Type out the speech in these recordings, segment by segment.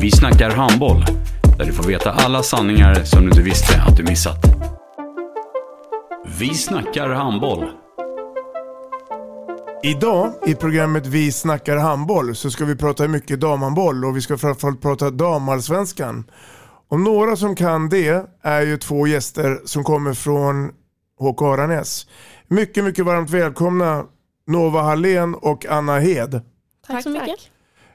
Vi snackar handboll, där du får veta alla sanningar som du inte visste att du missat. Vi snackar handboll. Idag i programmet Vi snackar handboll så ska vi prata mycket damhandboll och vi ska framförallt prata damallsvenskan. Och några som kan det är ju två gäster som kommer från HK Aranäs. Mycket, mycket varmt välkomna Nova Hallén och Anna Hed. Tack så mycket.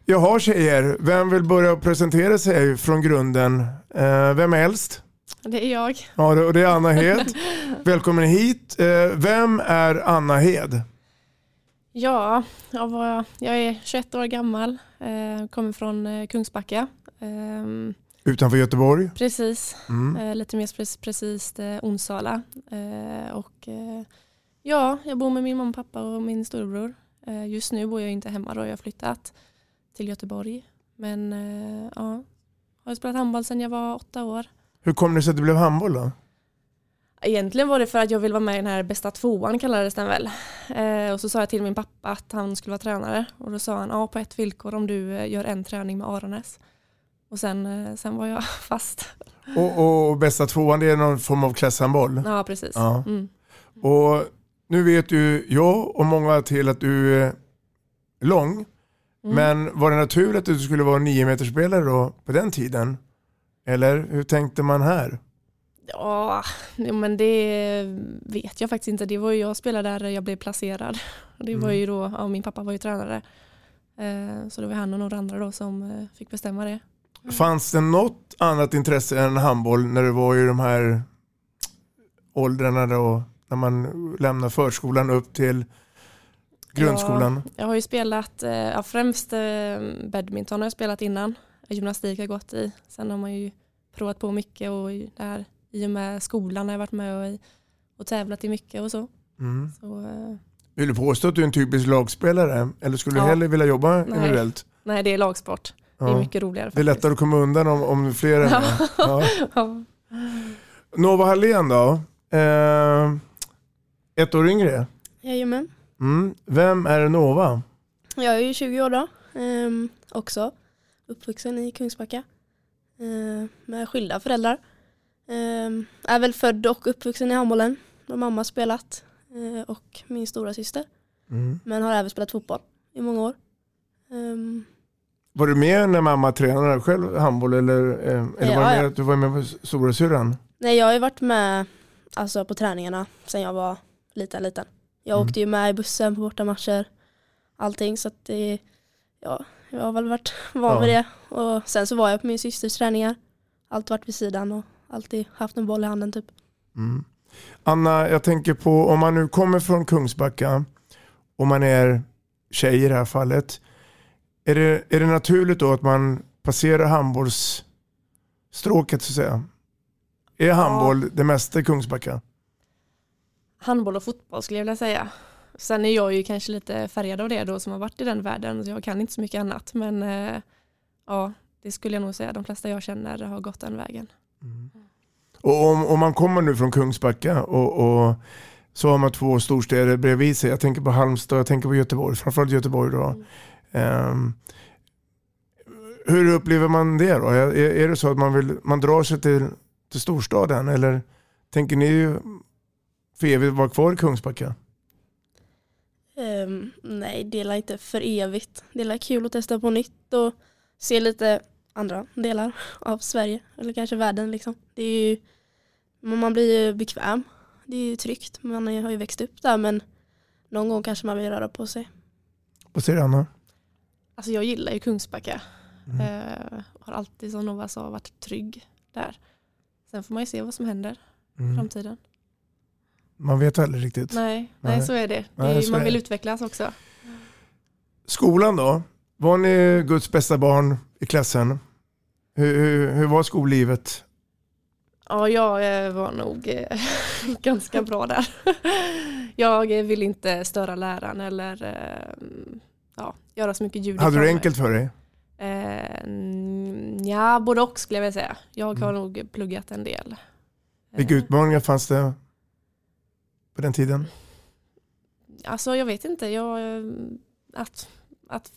Jaha tjejer, vem vill börja presentera sig från grunden? Eh, vem är äldst? Det är jag. Ja, och det är Anna Hed. Välkommen hit. Eh, vem är Anna Hed? Ja, jag, var, jag är 21 år gammal, eh, kommer från Kungsbacka. Ehm, Utanför Göteborg. precis, Mm. lite mer precis, precis Onsala. Och, ja, jag bor med min mamma pappa och min storebror. Just nu bor jag inte hemma då, jag har flyttat till Göteborg. Men eh, ja, har spelat handboll sedan jag var åtta år. Hur kom det sig att det blev handboll då? Egentligen var det för att jag ville vara med i den här bästa tvåan kallades den väl. Eh, och så sa jag till min pappa att han skulle vara tränare. Och då sa han ja på ett villkor om du eh, gör en träning med Aranäs. Och sen, eh, sen var jag fast. Och, och bästa tvåan det är någon form av klasshandboll. Ja precis. Ja. Mm. Och nu vet ju jag och många till att du är lång. Mm. Men var det naturligt att du skulle vara nio meter spelare då på den tiden? Eller hur tänkte man här? Ja, men det vet jag faktiskt inte. Det var ju jag spelade där jag blev placerad. Det var Mm. ju då, ja, min pappa var ju tränare. Eh, så det var han och några andra då som eh, fick bestämma det. Fanns det något annat intresse än handboll när du var i de här åldrarna då? När man lämnar förskolan upp till grundskolan? Ja, jag har ju spelat, eh, ja, främst eh, badminton har jag spelat innan. Gymnastik har jag gått i. Sen har man ju provat på mycket och i det här, i och med skolan har jag varit med och, och tävlat i mycket och så. Mm. så eh, Vill du påstå att du är en typisk lagspelare? Eller skulle du Ja. hellre vilja jobba Nej. individuellt? nej, det är lagsport. Det är Ja. mycket roligare Det är lättare att komma undan om, om fler än Ja. det. ja. Ja. Nova Hallén då? Eh, ett år yngre? Jajamän. Mm. Vem är Nova? Jag är ju 20 år då. Ehm, också. Uppvuxen i Kungsbacka. Ehm, med skilda föräldrar. Ehm, är väl född och uppvuxen i handbollen. Då mamma har spelat. Ehm, och min stora syster. Mm. Men har även spelat fotboll i många år. Ehm, Var du med när mamma tränade själv handboll eller, eh, eller Ja, var det mer ja. att du var med på stora syrran? nej jag har ju varit med alltså, på träningarna sedan jag var liten liten. Jag Mm. åkte ju med i bussen på bortamatcher. Allting så att det, ja, jag har väl varit van Ja. vid det. Och sen så var jag på min systers träningar. Allt varit vid sidan och alltid haft en boll i handen typ. Mm. Anna, jag tänker på om man nu kommer från Kungsbacka och man är tjej i det här fallet. Är det, är det naturligt då att man passerar handbollsstråket så att säga? Är handboll det mesta i Kungsbacka? Handboll och fotboll skulle jag vilja säga. Sen är jag ju kanske lite färgad av det då som har varit i den världen. Så jag kan inte så mycket annat. Men eh, ja, det skulle jag nog säga. De flesta jag känner har gått den vägen. Och om, om man kommer nu från Kungsbacka och, och så har man två storstäder bredvid sig. Jag tänker på Halmstad, jag tänker på Göteborg, framförallt Göteborg då. Ehm, hur upplever man det då? Är, är det så att man, vill, man drar sig till, till storstaden eller tänker ni för evigt vara kvar i Kungsbacka? Ehm, nej, det är inte för evigt. Det är kul att testa på nytt och se lite andra delar av Sverige eller kanske världen liksom. Det är ju, man blir ju bekväm. Det är ju tryggt. Man har ju växt upp där men någon gång kanske man vill röra på sig. Vad säger Anna? Alltså jag gillar ju Kungsbacka. Mm. Eh, har alltid som Nova sa varit trygg där. Sen får man ju se vad som händer i Mm. framtiden. Man vet aldrig riktigt. Nej, nej, så är det. det Nej, man vill det. utvecklas också. Skolan då? Var ni Guds bästa barn i klassen? Hur, hur, hur var skollivet? Ja, jag eh, var nog eh, ganska bra där. Jag eh, vill inte störa läraren eller ja, göra så mycket ljud Hade du mig. enkelt för dig? Ja, både och skulle jag vilja säga. Jag har Mm. nog pluggat en del. Vilka utmaningar fanns det på den tiden? Alltså jag vet inte, jag, eh, att, att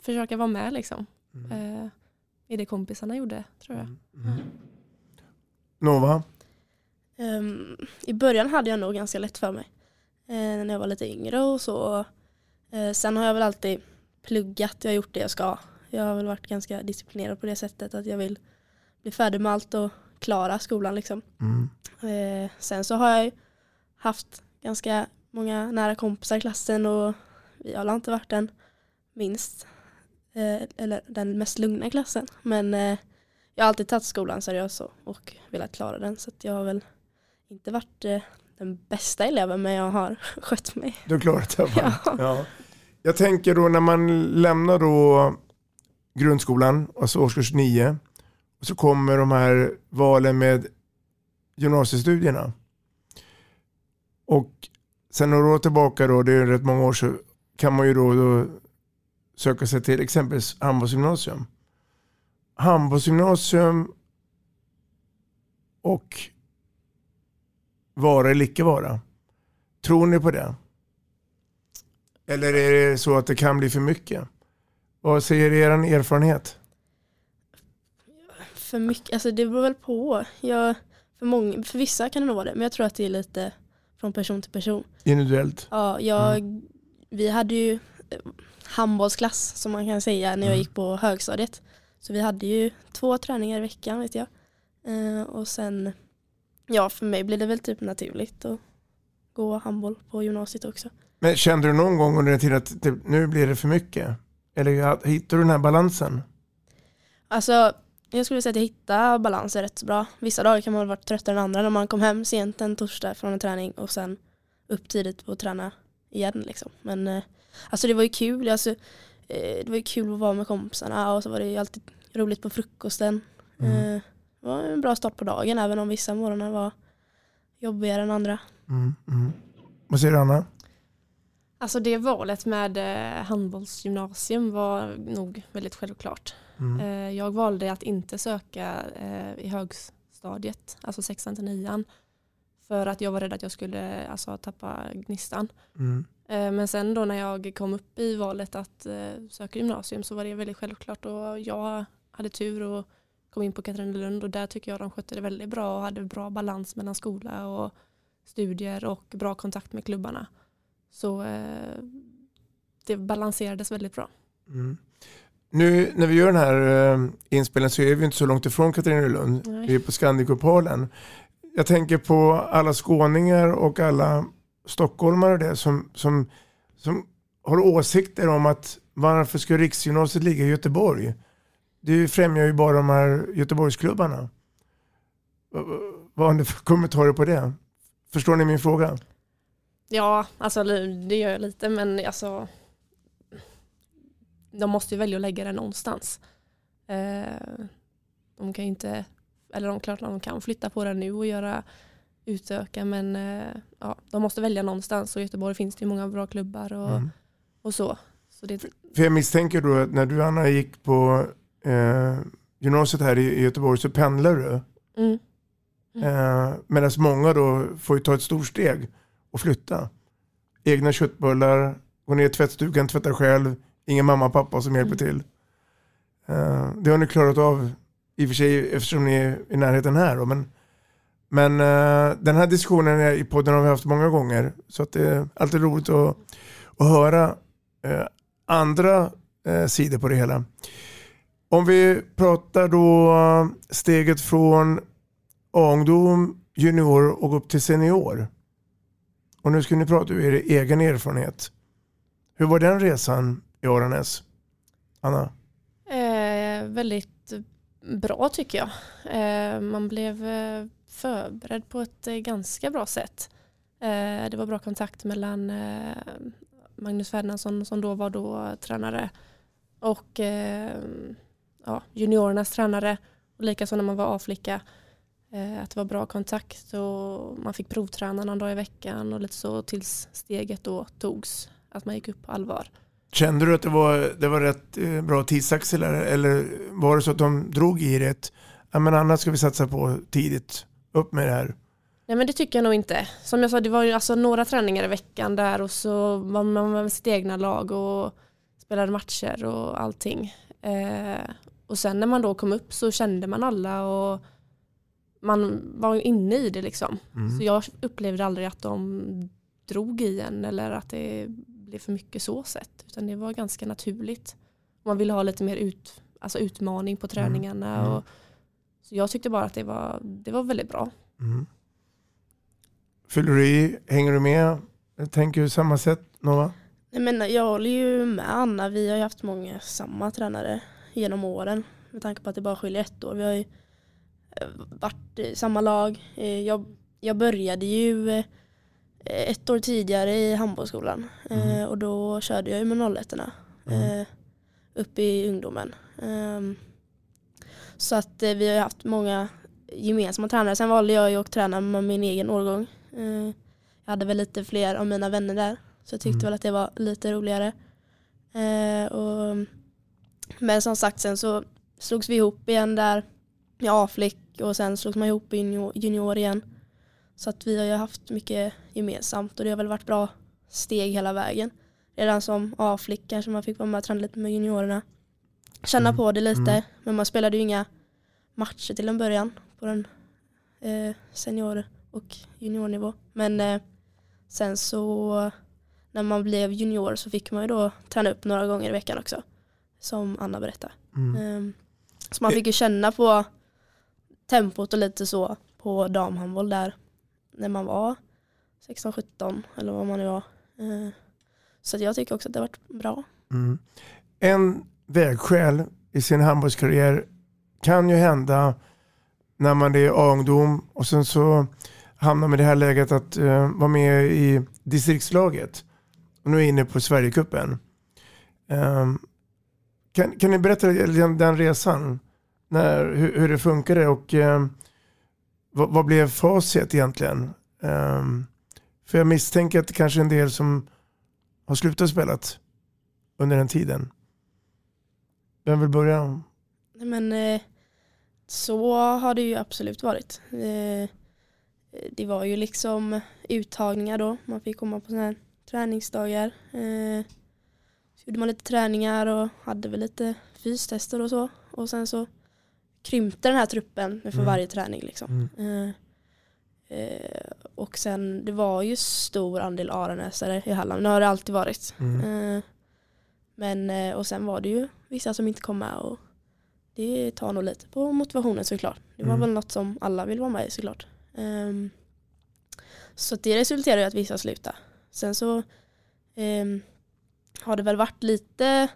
försöka vara med liksom. Eh, I det kompisarna gjorde tror jag. Nova? Ehm, I början hade jag nog ganska lätt för mig. eh, när jag var lite yngre och så. Eh, sen har jag väl alltid pluggat, jag har gjort det jag ska. Jag har väl varit ganska disciplinerad på det sättet att jag vill bli färdig med allt och klara skolan liksom. Mm. Eh, sen så har jag ju haft ganska många nära kompisar i klassen och vi har inte varit den minst, eh, eller den mest lugna klassen. Men eh, jag har alltid tagit skolan seriöst och, velat klara den så jag har väl inte varit eh, den bästa eleven men jag har skött mig. Du har klarat det? Ja. Ja. Jag tänker då när man lämnar då grundskolan, alltså årskurs 9, och så kommer de här valen med gymnasiestudierna. Och sen några år tillbaka då, det är rätt många år så kan man ju då, då söka sig till exempelvis handbollsgymnasium. Handbollsgymnasium och vara eller icke vara. Tror ni på det? Eller är det så att det kan bli för mycket? Vad säger er erfarenhet? För mycket, alltså det beror väl på. Jag, för, många, för vissa kan det nog vara det men jag tror att det är lite från person till person. Individuellt? Ja, jag, vi hade ju eh, handbollsklass som man kan säga när jag Mm. gick på högstadiet. Så vi hade ju två träningar i veckan vet jag. Eh, och sen, ja för mig blev det väl typ naturligt att gå handboll på gymnasiet också. Men kände du någon gång under den tiden att det, nu blir det för mycket? Eller hittar du den här balansen? Alltså jag skulle säga att jag hittade balansen rätt så bra. Vissa dagar kan man vara tröttare än andra när man kom hem sent en torsdag från en träning och sen upp tidigt på att träna igen liksom. Men eh, alltså det var ju kul. Alltså, eh, det var ju kul att vara med kompisarna och så var det ju alltid roligt på frukosten. Mm. Eh, det var en bra start på dagen även om vissa morgnar var jobbigare än andra. Mm, mm. Vad säger du Anna? Alltså det valet med handbollsgymnasium var nog väldigt självklart. Mm. Eh, jag valde att inte söka eh, i högstadiet, alltså sexan till nian. För att jag var rädd att jag skulle alltså, tappa gnistan. Mm. Eh, men sen då när jag kom upp i valet att söka gymnasium så var det väldigt självklart och jag hade tur och kom in på Katrinelund och där tycker jag de skötte det väldigt bra och hade bra balans mellan skola och studier och bra kontakt med klubbarna. Så det balanserades väldigt bra. Mm. Nu när vi gör den här eh, inspelningen så är vi inte så långt ifrån Katrinelund. Nej. Vi är på Scandic-kupolen. Jag tänker på alla skåningar och alla stockholmare och det som, som, som har åsikter om att varför ska riksgymnasiet ligga i Göteborg? Det främjar ju bara de här Göteborgsklubbarna. Vad- har ni för kommentarer på det? Förstår ni min fråga? Ja, alltså det gör jag lite men alltså de måste ju välja att lägga det någonstans. Eh, de kan ju inte, eller de klart de kan flytta på det nu och göra utöka men eh, ja, de måste välja någonstans och i Göteborg finns det ju många bra klubbar och, Mm. och så. så det, För jag misstänker då att när du Anna gick på eh, gymnasiet här i, Göteborg så pendlar du. mm, Eh, Medan många då får ju ta ett stort steg och flytta. Egna köttbullar, gå ner i tvättstugan, tvätta själv, ingen mamma och pappa som hjälper till. Eh, det har ni klarat av i och för sig eftersom ni är i närheten här. Då, men men eh, den här diskussionen i podden har vi haft många gånger. Så att det är alltid roligt att, att höra eh, andra sidor på det hela. Om vi pratar då steget från ungdom, junior och upp till senior. Och nu ska ni prata ur er egen erfarenhet. Hur var den resan i Aranäs? Anna? Eh, väldigt bra tycker jag. Eh, man blev eh, förberedd på ett eh, ganska bra sätt. Eh, det var bra kontakt mellan eh, Magnus Ferdinandsson som då var då tränare och eh, ja, juniorernas tränare. Och likaså när man var A-flicka. Att det var bra kontakt och man fick provträna någon dag i veckan och lite så tills steget då togs. Att man gick upp på allvar. Kände du att det var, det var rätt bra tidsaxel eller var det så att de drog i det? Ja, men annat ska vi satsa på tidigt upp med det här? Nej men det tycker jag nog inte. Som jag sa, det var ju alltså några träningar i veckan där och så var man med sitt egna lag och spelade matcher och allting. Eh, och sen när man då kom upp så kände man alla och man var inne i det liksom. Mm. Så jag upplevde aldrig att de drog i en eller att det blev för mycket så sett. Utan det var ganska naturligt. Man ville ha lite mer ut, alltså utmaning på träningarna. Mm. Och, så jag tyckte bara att det var, det var väldigt bra. Mm. Fyller du i? Hänger du med? Tänker du samma sätt Nova? Nej, men jag håller ju med Anna. Vi har ju haft många samma tränare genom åren. Med tanke på att det bara skiljer ett år. Vi har ju eh, varit i samma lag. Eh, jag, jag började ju eh, ett år tidigare i handbollsskolan. Mm. Och då körde jag ju med 01 mm. upp i ungdomen. Ehm, så att vi har haft många gemensamma tränare. Sen valde jag ju att träna med min egen årgång. Eh, jag hade väl lite fler av mina vänner där. Så jag tyckte mm. väl att det var lite roligare. Eh, och, men som sagt sen så slogs vi ihop igen där med A-flick och sen slogs man ihop i junior, junior igen. Så att vi har ju haft mycket gemensamt och det har väl varit bra steg hela vägen. Redan som A-flick kanske man fick vara med och träna lite med juniorerna. Känna mm. på det lite, mm. men man spelade ju inga matcher till en början på den eh, senior och juniornivå. Men eh, sen så när man blev junior så fick man ju då träna upp några gånger i veckan också. Som Anna berättade. Mm. Eh, så man fick ju känna på tempot och lite så på damhandboll där när man var 16-17 eller vad man nu var. Eh, så jag tycker också att det har varit bra. Mm. En vägskäl i sin handbollskarriär kan ju hända när man är ungdom och sen så hamnar man i det här läget att uh, vara med i distriktslaget. Och nu är jag inne på Sverigecupen. Um, kan, kan ni berätta den, den resan? När, hur, hur det funkade och um, vad, vad, blev facit egentligen? Um, för jag misstänker att det kanske är en del som har slutat spela under den tiden. Vem vill börja? Men, eh, så har det ju absolut varit. Eh, det var ju liksom uttagningar då. Man fick komma på sådana här träningsdagar. Eh, så gjorde man lite träningar och hade väl lite fystester och så. Och sen så krympte den här truppen för mm. varje träning. Liksom. Mm. och sen det var ju stor andel aranäsare i Halland. Det har det alltid varit. Mm. men, och sen var det ju vissa som inte kom med. Och det tar nog lite på motivationen såklart. Det var mm. väl något som alla vill vara med i såklart. Um, så det resulterar i att vissa slutar. Sen så um, har det väl varit lite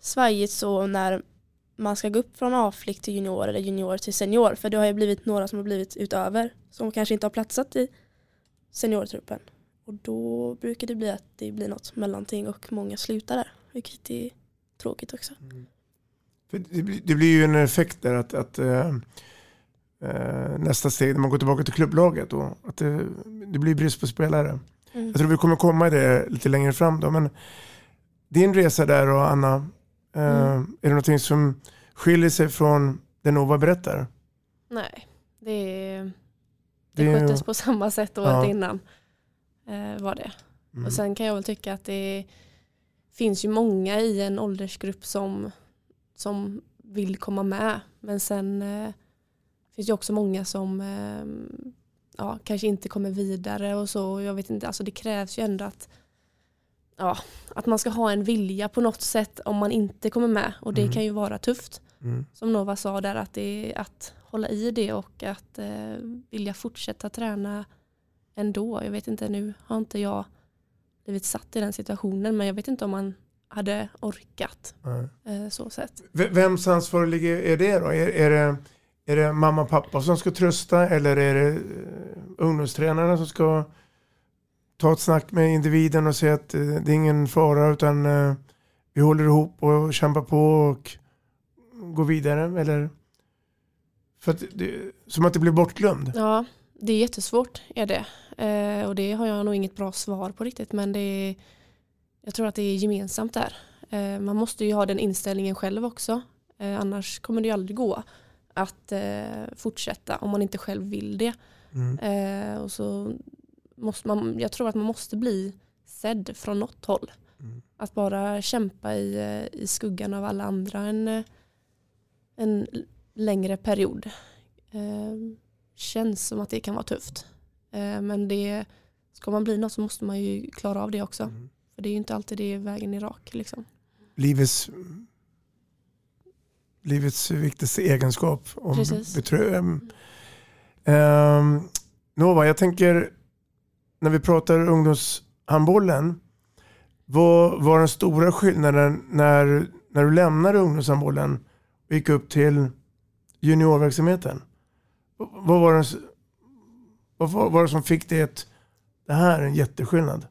svajigt så när man ska gå upp från A-flick till junior eller junior till senior. För det har ju blivit några som har blivit utöver som kanske inte har platsat i seniortruppen. Och då brukar det bli att det blir något mellanting och många slutar där. Vilket är tråkigt också. Mm. Det blir, det blir ju en effekt där att, att äh, nästa steg när man går tillbaka till klubblaget och att det, det blir brist på spelare. Mm. Jag tror vi kommer komma i det lite längre fram då. Men din resa där och Anna, mm. är det någonting som skiljer sig från det Nova berättar? Nej, det, det, det sköttes på samma sätt året ja. innan. Eh, var det. Mm. Och sen kan jag väl tycka att det finns ju många i en åldersgrupp som som vill komma med. Men sen eh, finns det också många som eh, ja, kanske inte kommer vidare och så. Jag vet inte, alltså det krävs ju ändå att, ja, att man ska ha en vilja på något sätt om man inte kommer med. Och det mm. kan ju vara tufft. Mm. Som Nova sa där, att, det att hålla i det och att eh, vilja fortsätta träna ändå. Jag vet inte, nu har inte jag blivit satt i den situationen men jag vet inte om man hade orkat eh, så sett. V- Vems ansvar ligger, är det då? Är, är, det, är det mamma och pappa som ska trösta eller är det eh, ungdomstränarna som ska ta ett snack med individen och säga att eh, det är ingen fara utan eh, vi håller ihop och kämpar på och går vidare? Eller? För att det, som att det blir bortglömd. Ja, det är jättesvårt är det. Eh, och det har jag nog inget bra svar på riktigt men det är, jag tror att det är gemensamt där. Eh, man måste ju ha den inställningen själv också. Eh, annars kommer det ju aldrig gå att eh, fortsätta om man inte själv vill det. Mm. Och så måste man, jag tror att man måste bli sedd från något håll. Mm. Att bara kämpa i, eh, i skuggan av alla andra en, eh, en längre period. Eh, känns som att det kan vara tufft. Eh, men det, ska man bli något så måste man ju klara av det också. Mm. För det är ju inte alltid det vägen är rak. Liksom. Livets, livets viktigaste egenskap. Om Precis. ehm, Nova, jag tänker när vi pratar ungdomshandbollen. Vad var den stora skillnaden när, när du lämnade ungdomshandbollen och gick upp till juniorverksamheten? Vad var det, vad var det som fick dig att det här är en jätteskillnad?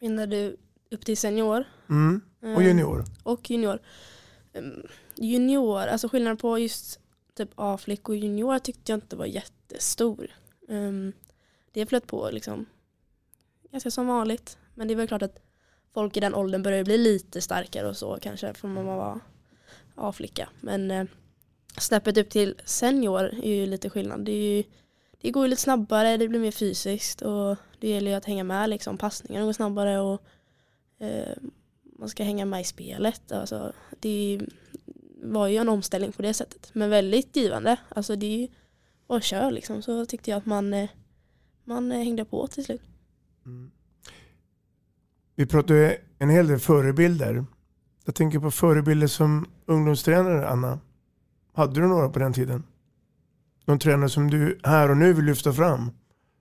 Menar du upp till senior? Mm. Och Eh, junior? Och junior. Ehm, Junior, alltså skillnaden på just typ A-flick och junior tyckte jag inte var jättestor. Um, det flöt på liksom ganska som vanligt. Men det är väl klart att folk i den åldern börjar bli lite starkare och så kanske från man var A-flicka. Men eh, snäppet upp till senior är ju lite skillnad. Det, är ju, det går ju lite snabbare, det blir mer fysiskt och det gäller ju att hänga med liksom. Passningarna går snabbare och eh, man ska hänga med i spelet. Alltså, det var ju en omställning på det sättet. Men väldigt givande. Alltså det är ju bara kör liksom. Så tyckte jag att man, eh, man eh, hängde på till slut. Vi pratar ju en hel del förebilder. Jag tänker på förebilder som ungdomstränare, Anna. Hade du några på den tiden? Någon tränare som du här och nu vill lyfta fram?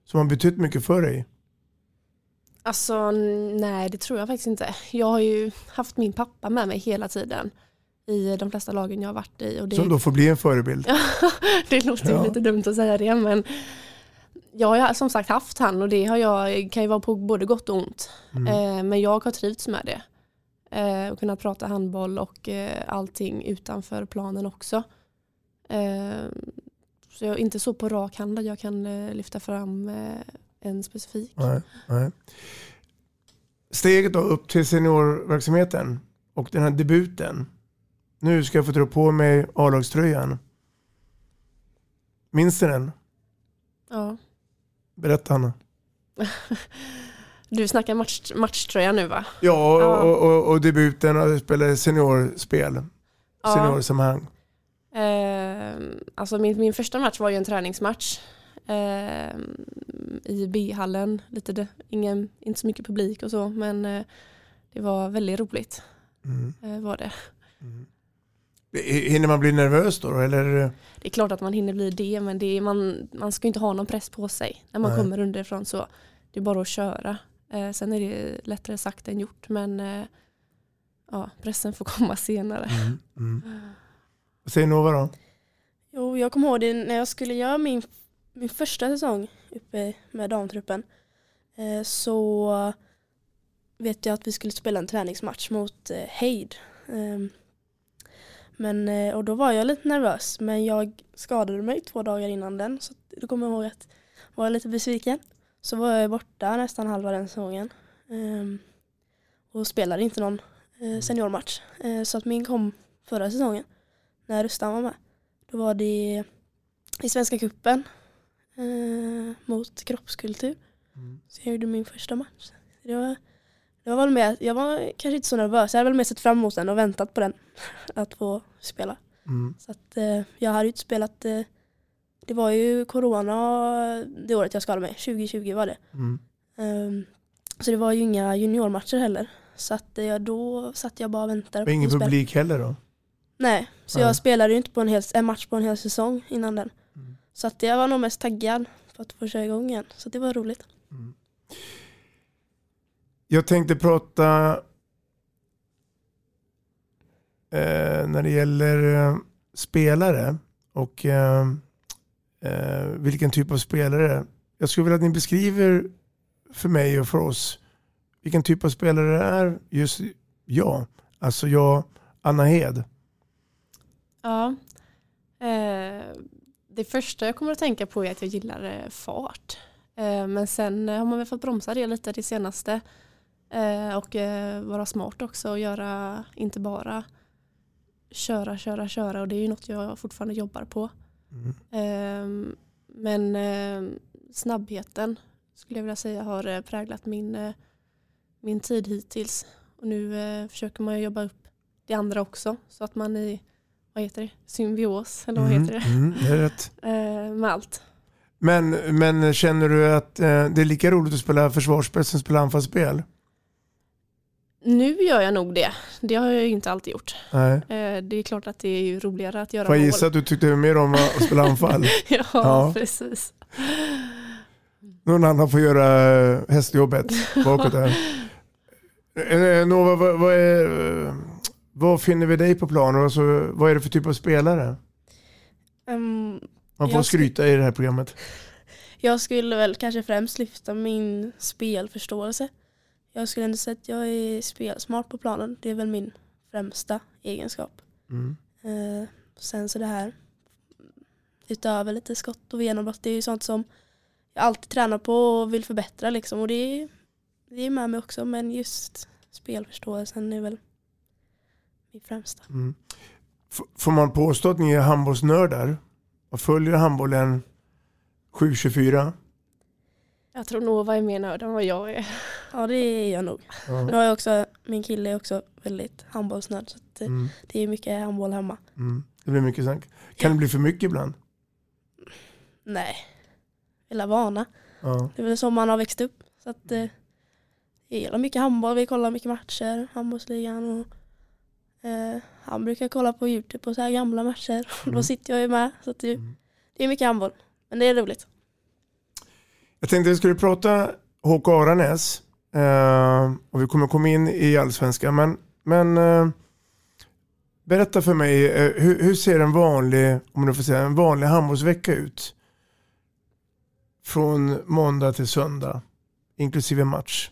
Som har betytt mycket för dig? Alltså nej det tror jag faktiskt inte. Jag har ju haft min pappa med mig hela tiden i de flesta lagen jag har varit i. Och det, Som då får bli en förebild? Det låter ju Ja. lite dumt att säga det men jag har som sagt haft han och det har jag, kan ju vara på både gott och ont. Mm. Eh, men jag har trivts med det. Eh, och kunnat prata handboll och eh, allting utanför planen också. Eh, så jag är inte så på rak hand att jag kan lyfta fram en specifik. Nej, nej. Steget då upp till seniorverksamheten och den här debuten. Nu ska jag få dra på mig A-lagströjan. Minns du den? Ja. Berätta Anna. Du snackar match, matchtröja nu va? Ja, Ja. och, och, och debuten och spela seniorspel. Ja. Seniorsammanhang. Eh, alltså min, min första match var ju en träningsmatch eh, i B-hallen. Lite det, ingen, inte så mycket publik och så men eh, det var väldigt roligt. Mm. Eh, var det. Hinner man bli nervös då? Eller? det är klart att man hinner bli det men det är, man, man ska inte ha någon press på sig när man Nej. kommer underifrån så. Det är bara att köra. Eh, sen är det lättare sagt än gjort men eh, ja, pressen får komma senare. Mm. Mm. Säger Nova då? Jo, jag kommer ihåg det när jag skulle göra min, min första säsong uppe med damtruppen. Eh, så vet jag att vi skulle spela en träningsmatch mot eh, Heid. Ehm, men, eh, och då var jag lite nervös men jag skadade mig två dagar innan den så då kommer jag ihåg att jag var lite besviken. Så var jag borta nästan halva den säsongen. Ehm, och spelade inte någon eh, seniormatch. Eh, så att min kom förra säsongen när Rustan var med. Då var det i Svenska eh, mot kroppskultur. Så jag gjorde min första match. Det var, det var väl med, jag var kanske inte så nervös, jag hade väl mer sett fram emot den och väntat på den. Att få spela. Mm. Så att eh, jag hade ju inte spelat, eh, det var ju corona det året jag skadade mig, 2020 var det. Mm. Ehm, så det var ju inga juniormatcher heller. Så att eh, då satt jag bara och väntade. Och ingen att spela. publik heller då? Nej, så Nej. jag spelade ju inte på en, hel, en match på en hel säsong innan den. Mm. Så att jag var nog mest taggad på att få köra igång igen. Så det var roligt. Jag tänkte prata eh, när det gäller eh, spelare och eh, eh, vilken typ av spelare. Jag skulle vilja att ni beskriver för mig och för oss vilken typ av spelare det är just jag. Alltså jag, Anna Hed. Ja. Eh, det första jag kommer att tänka på är att jag gillar eh, fart. Eh, men sen har man väl fått bromsa det lite det senaste. Eh, och eh, vara smart också och göra, inte bara köra, köra, köra. Och det är ju något jag fortfarande jobbar på. Mm. Eh, men eh, snabbheten skulle jag vilja säga har präglat min, min tid hittills. Och nu försöker man jobba upp det andra också. Så att man i vad heter det? symbios, eller vad Mm, heter det? mm, det är rätt. Med allt. Men, men känner du att det är lika roligt att spela försvarsspel som att spela anfallsspel? Nu gör jag nog det. Det har jag ju inte alltid gjort. Nej. Eh, det är klart att det är ju roligare att göra Får jag mål. gissa att du tyckte mer om att spela anfall? ja, Ja. precis. Någon annan får göra eh, hästjobbet bakåt där. Eh, Nova, vad, vad, är, vad finner vi dig på planen? Alltså, vad är det för typ av spelare? Ehm, Man får skryta i det här programmet. jag skulle väl kanske främst lyfta min spelförståelse. Jag skulle ändå säga att jag är spelsmart på planen. Det är väl min främsta egenskap. Mm. Eh, sen så det här utöver lite skott och genombrott. Det är ju sånt som jag alltid tränar på och vill förbättra liksom. Och det är, det är med mig också. Men just spelförståelsen är väl min främsta. Mm. Får man påstå att ni är handbollsnördar? Och följer handbollen 7-24? Jag tror Nova är mer nörd än vad jag är. Ja det är jag nog. Ja. Nu har jag också, min kille är också väldigt handbollsnörd. Så att, eh, Mm. det är mycket handboll hemma. Mm. Det blir mycket snack. Kan det bli för mycket ibland? Nej, hela vana. Ja. Det är väl så man har växt upp. Så att, eh, jag gillar mycket handboll, vi kollar mycket matcher, handbollsligan. Och, eh, han brukar kolla på YouTube på så här gamla matcher. Mm. Då sitter jag ju med. Så att det, det är mycket handboll. Men det är roligt. Jag tänkte vi skulle prata HK Aranäs. Eh, och vi kommer komma in i allsvenskan. Men, men eh, berätta för mig, eh, hur, hur ser en vanlig, om du får säga, en vanlig handbollsvecka ut? Från måndag till söndag, inklusive match.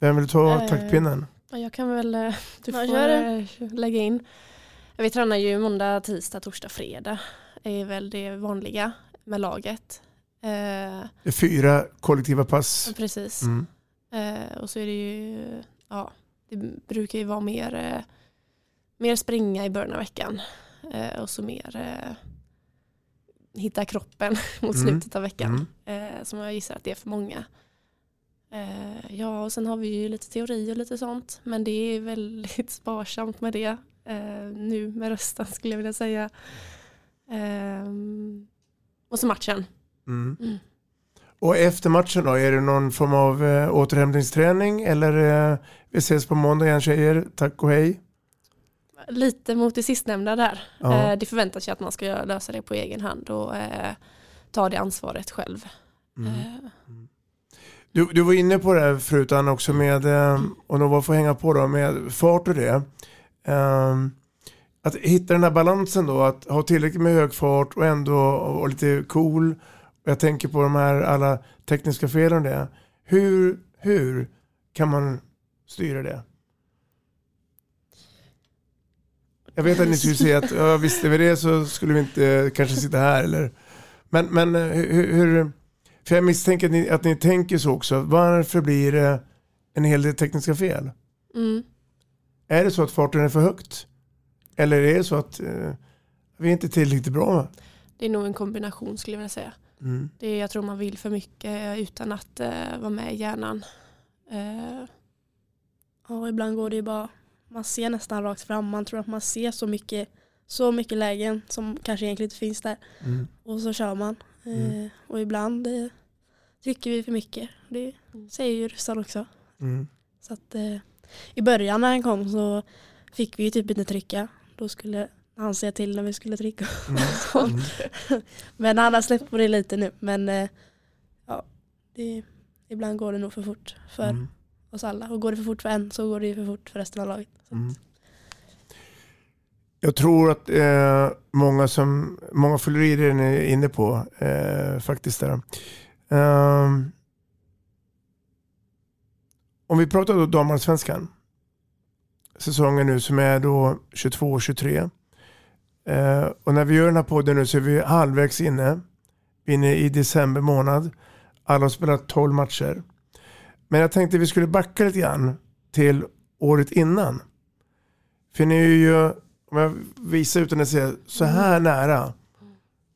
Vem vill ta Eh, taktpinnen? Ja, Jag kan väl, eh, du får gör det. eh, lägga in. Vi tränar ju måndag, tisdag, torsdag, fredag. är väl det vanliga med laget. Eh, fyra kollektiva pass. precis. Mm. Eh, och så är det ju, ja, det brukar ju vara mer, eh, mer springa i början av veckan. Och så mer hitta kroppen mot Mm. slutet av veckan. Mm. Som jag gissar att det är för många. Ja, och sen har vi ju lite teori och lite sånt. Men det är väldigt sparsamt med det. Nu med rösten skulle jag vilja säga. Ehm, och så matchen. Mm. Mm. Och efter matchen då, är det någon form av eh, återhämtningsträning eller eh, vi ses på måndag igen tjejer, tack och hej? Lite mot det sistnämnda där. Ja. Eh, det förväntas ju att man ska lösa det på egen hand och eh, ta det ansvaret själv. Mm. Eh, Du, du var inne på det här förut Anna också med, eh, och Nova får hänga på då, med fart och det. Ehm, att hitta den här balansen då, att ha tillräckligt med hög fart och ändå vara lite cool. Jag tänker på de här alla tekniska felen och det. Hur, hur kan man styra det? Jag vet att ni skulle säga att ja, visste vi det så skulle vi inte kanske sitta här. Eller, men men eh, hur, hur, för jag misstänker att ni, att ni tänker så också. Varför blir det en hel del tekniska fel? mm. Är det så att farten är för högt? Eller är det så att eh, vi är inte tillräckligt bra? Det är nog en kombination skulle jag vilja säga. Mm. Det är, jag tror man vill för mycket utan att eh, vara med i hjärnan. Eh, och ibland går det ju bara, man ser nästan rakt fram. Man tror att man ser så mycket, så mycket lägen som kanske egentligen inte finns där. Mm. Och så kör man. Mm. Eh, och ibland eh, trycker vi för mycket. Det säger ju ryssarna också. Mm. Så att, eh, I början när han kom så fick vi ju typ inte trycka. Då skulle han säga till när vi skulle dricka. Mm. Sånt. men han har släppt på det lite nu. Men eh, ja, det, ibland går det nog för fort för Mm. oss alla. Och går det för fort för en så går det ju för fort för resten av laget. Mm. Jag tror att eh, många som många fyller i det ni är inne på eh, faktiskt. Där. Ehm, om vi pratar då damallsvenskan. Säsongen nu som är då 22-23. Eh, och när vi gör den här podden nu så är vi halvvägs inne. Vi är inne i december månad. Alla har spelat 12 matcher. Men jag tänkte vi skulle backa lite grann till året innan. För ni är ju, om jag visar utan att säga, så här nära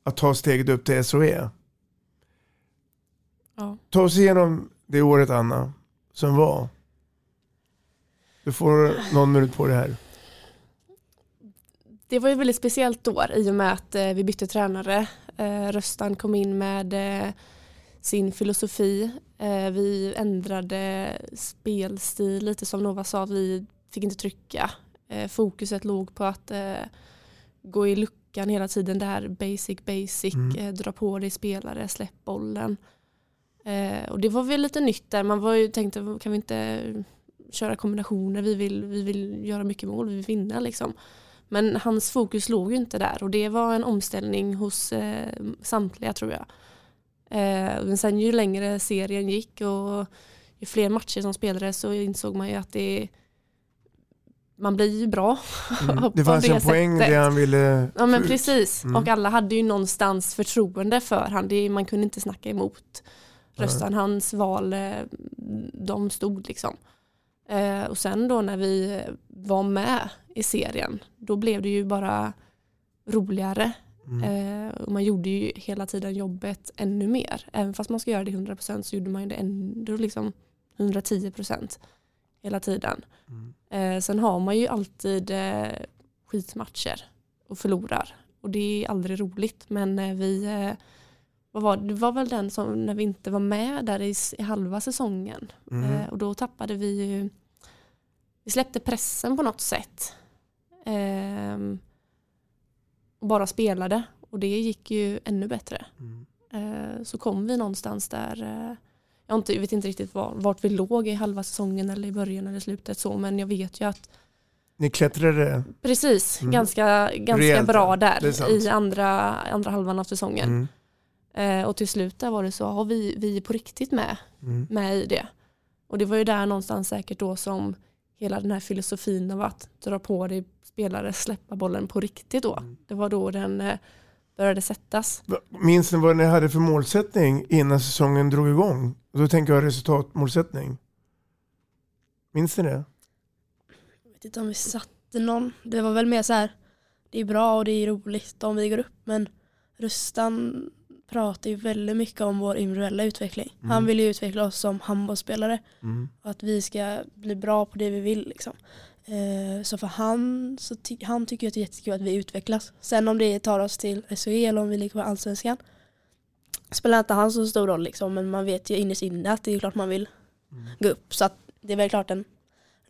att ta steget upp till SOE. Ja. Ta oss igenom det året Anna, som var. Du får någon minut på det här. Det var ju väldigt speciellt år i och med att eh, vi bytte tränare. Eh, Röstan kom in med eh, sin filosofi. Vi ändrade spelstil lite som Nova sa. Vi fick inte trycka. Fokuset låg på att gå i luckan hela tiden. Det här basic basic. Mm. Dra på dig spelare, släpp bollen. Och det var väl lite nytt där. Man var ju tänkte kan vi inte köra kombinationer. Vi vill, vi vill göra mycket mål. Vi vill vinna liksom. Men hans fokus låg ju inte där och det var en omställning hos eh, samtliga tror jag. Eh, men sen ju längre serien gick och ju fler matcher som spelades så insåg man ju att det man blir ju bra Mm. Det fanns en sättet. poäng det han ville Ja men precis Mm. och alla hade ju någonstans förtroende för han. Det, man kunde inte snacka emot rösten. Hans val, eh, de stod liksom. Eh, och sen då när vi var med i serien, då blev det ju bara roligare. Mm. Eh, och man gjorde ju hela tiden jobbet ännu mer. Även fast man ska göra det 100% så gjorde man ju det ändå liksom 110% hela tiden. Eh, sen har man ju alltid eh, skitmatcher och förlorar. Och det är aldrig roligt. Men vi, eh, vad var, det det var väl den som när vi inte var med där i, i halva säsongen. Mm. Eh, och då tappade vi ju, vi släppte pressen på något sätt. Ehm, och bara spelade. Och det gick ju ännu bättre. Eh, så kom vi någonstans där, eh, jag, inte, vet inte riktigt var, vart vi låg i halva säsongen eller i början eller slutet så men jag vet ju att Ni klättrade. precis, Mm. ganska, ganska Rejält, bra där i andra, andra halvan av säsongen. Mm. Eh, och till slut där var det så, har vi, vi är på riktigt med, Mm. med i det. Och det var ju där någonstans säkert då som hela den här filosofin av att dra på dig spelare, släppa bollen på riktigt då. Mm. Det var då den eh, började sättas. Minns ni vad ni hade för målsättning innan säsongen drog igång? Då tänker jag resultatmålsättning. Minns ni det? Jag vet inte om vi satte någon. Det var väl mer så här. Det är bra och det är roligt om vi går upp. Men Rustan pratar ju väldigt mycket om vår individuella utveckling. Mm. Han vill ju utveckla oss som handbollsspelare. Mm. Att vi ska bli bra på det vi vill. Liksom. Eh, så för han, så ty- han tycker att det är jättekul att vi utvecklas. Sen om det tar oss till SHE eller om vi ligger på allsvenskan. Spelar inte han så stor roll liksom. Men man vet ju innerst inne att det är klart man vill gå upp. Så det är väl klart en Är,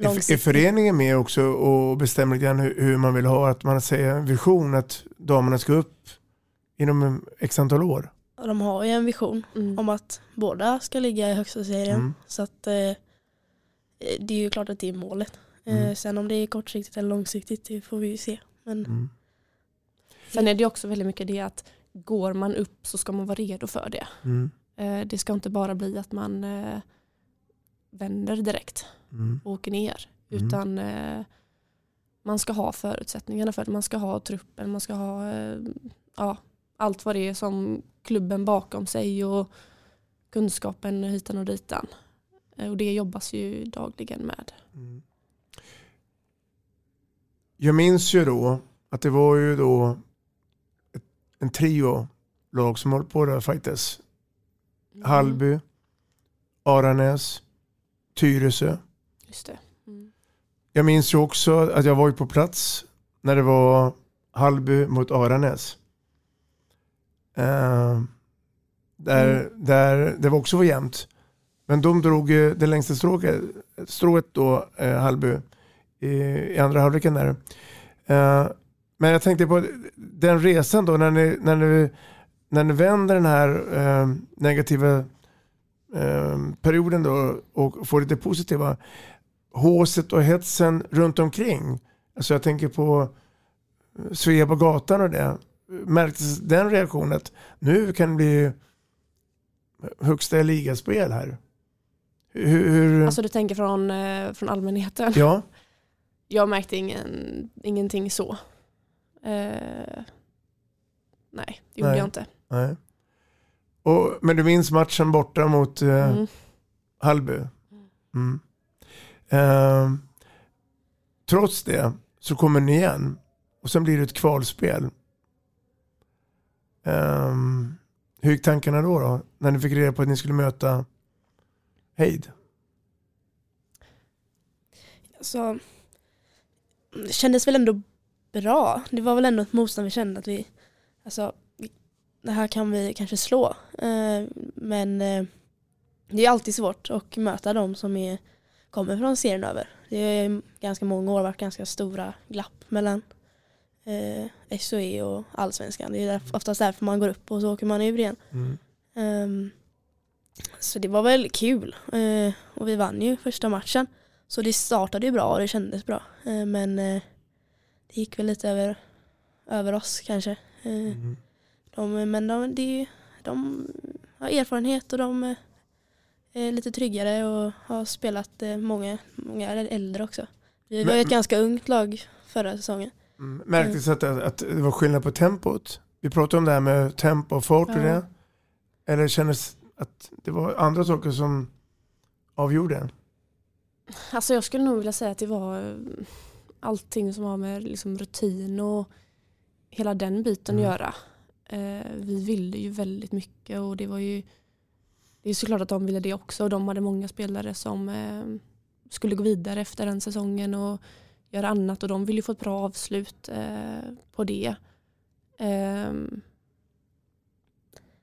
är långsiktig föreningen med också och bestämmer lite grann hur, hur man vill ha? Att man säger en vision att damerna ska upp inom x antal år? De har ju en vision om att båda ska ligga i högsta serien. Mm. Så att eh, det är ju klart att det är målet. Eh, Mm. sen om det är kortsiktigt eller långsiktigt det får vi ju se. Men Mm. Sen är det ju också väldigt mycket det att går man upp så ska man vara redo för det. Mm. Eh, Det ska inte bara bli att man eh, vänder direkt Mm. och åker ner. Mm. Utan eh, man ska ha förutsättningarna för det. Man ska ha truppen, man ska ha eh, ja, allt vad det är som klubben bakom sig och kunskapen hitan och ditan. Eh, Och det jobbas ju dagligen med. Jag minns ju då att det var ju då ett, en trio lag som höll på där fightes. Mm. Hallby, Aranäs, Tyresö. Just det. Mm. Jag minns ju också att jag var på plats när det var Hallby mot Aranäs. Eh, där, Mm. där det var också var jämnt. Men de drog det längsta strået, strået då, eh, Hallby, i, i andra halvleken där. Eh, Men jag tänkte på den resan då när ni, när ni, när ni vänder den här eh, negativa eh, perioden då och får lite positiva. Håset och hetsen runt omkring. Alltså jag tänker på Svea på gatan och det. Märktes den reaktionen att nu kan det bli högsta ligaspel här? Hur, hur... Alltså du tänker från, eh, från allmänheten? Ja. Jag märkte ingen, ingenting så. Eh, nej, det gjorde Nej. jag inte. Nej. Och, men du minns matchen borta mot eh, Mm. Hallby? Mm. Eh, trots det så kommer ni igen och sen blir det ett kvalspel. Um, hur gick tankarna då, då? När ni fick reda på att ni skulle möta Heid? Alltså det kändes väl ändå bra. Det var väl ändå ett motstånd vi kände att vi, alltså det här kan vi kanske slå. Eh, men eh, det är alltid svårt att möta de som är, kommer från serien över. Det är ganska många år varit ganska stora glapp mellan eh, SOE och allsvenskan. Det är oftast därför man går upp och så åker man ur igen. Mm. Ehm, så det var väl kul. Eh, och vi vann ju första matchen. Så det startade ju bra och det kändes bra. Eh, men eh, det gick väl lite över, över oss kanske. Eh, Mm. de, men de, det, de har erfarenhet och de eh, är lite tryggare och har spelat eh, många, många äldre också. Vi var ju Men- ett ganska ungt lag förra säsongen. Mm. Märktes att, att det var skillnad på tempot? Vi pratade om det här med tempo och fart och Ja. det. Eller kändes att det var andra saker som avgjorde? Alltså jag skulle nog vilja säga att det var eh, allting som har med liksom rutin och hela den biten Mm. att göra. Eh, vi ville ju väldigt mycket och det var ju det är såklart att de ville det också och de hade många spelare som eh, skulle gå vidare efter den säsongen och göra annat och de ville ju få ett bra avslut eh, på det. Ehm,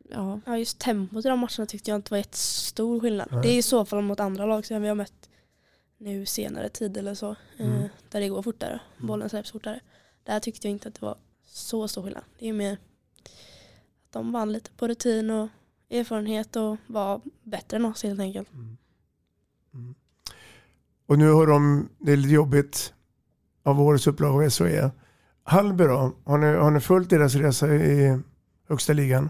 ja. Ja just tempot i de matcherna tyckte jag inte var jättestor skillnad. Nej. Det är i så fall mot andra lag som vi har mött nu senare tid eller så. Mm. Eh, där det går fortare, bollen släpps fortare. Där tyckte jag inte att det var så stor skillnad. Det är mer att de vann lite på rutin och erfarenhet och var bättre än oss helt enkelt. Och nu har de, det är lite jobbigt av årets upplaga av SOE. Hallby då? Har ni, har ni följt deras resa i högsta ligan?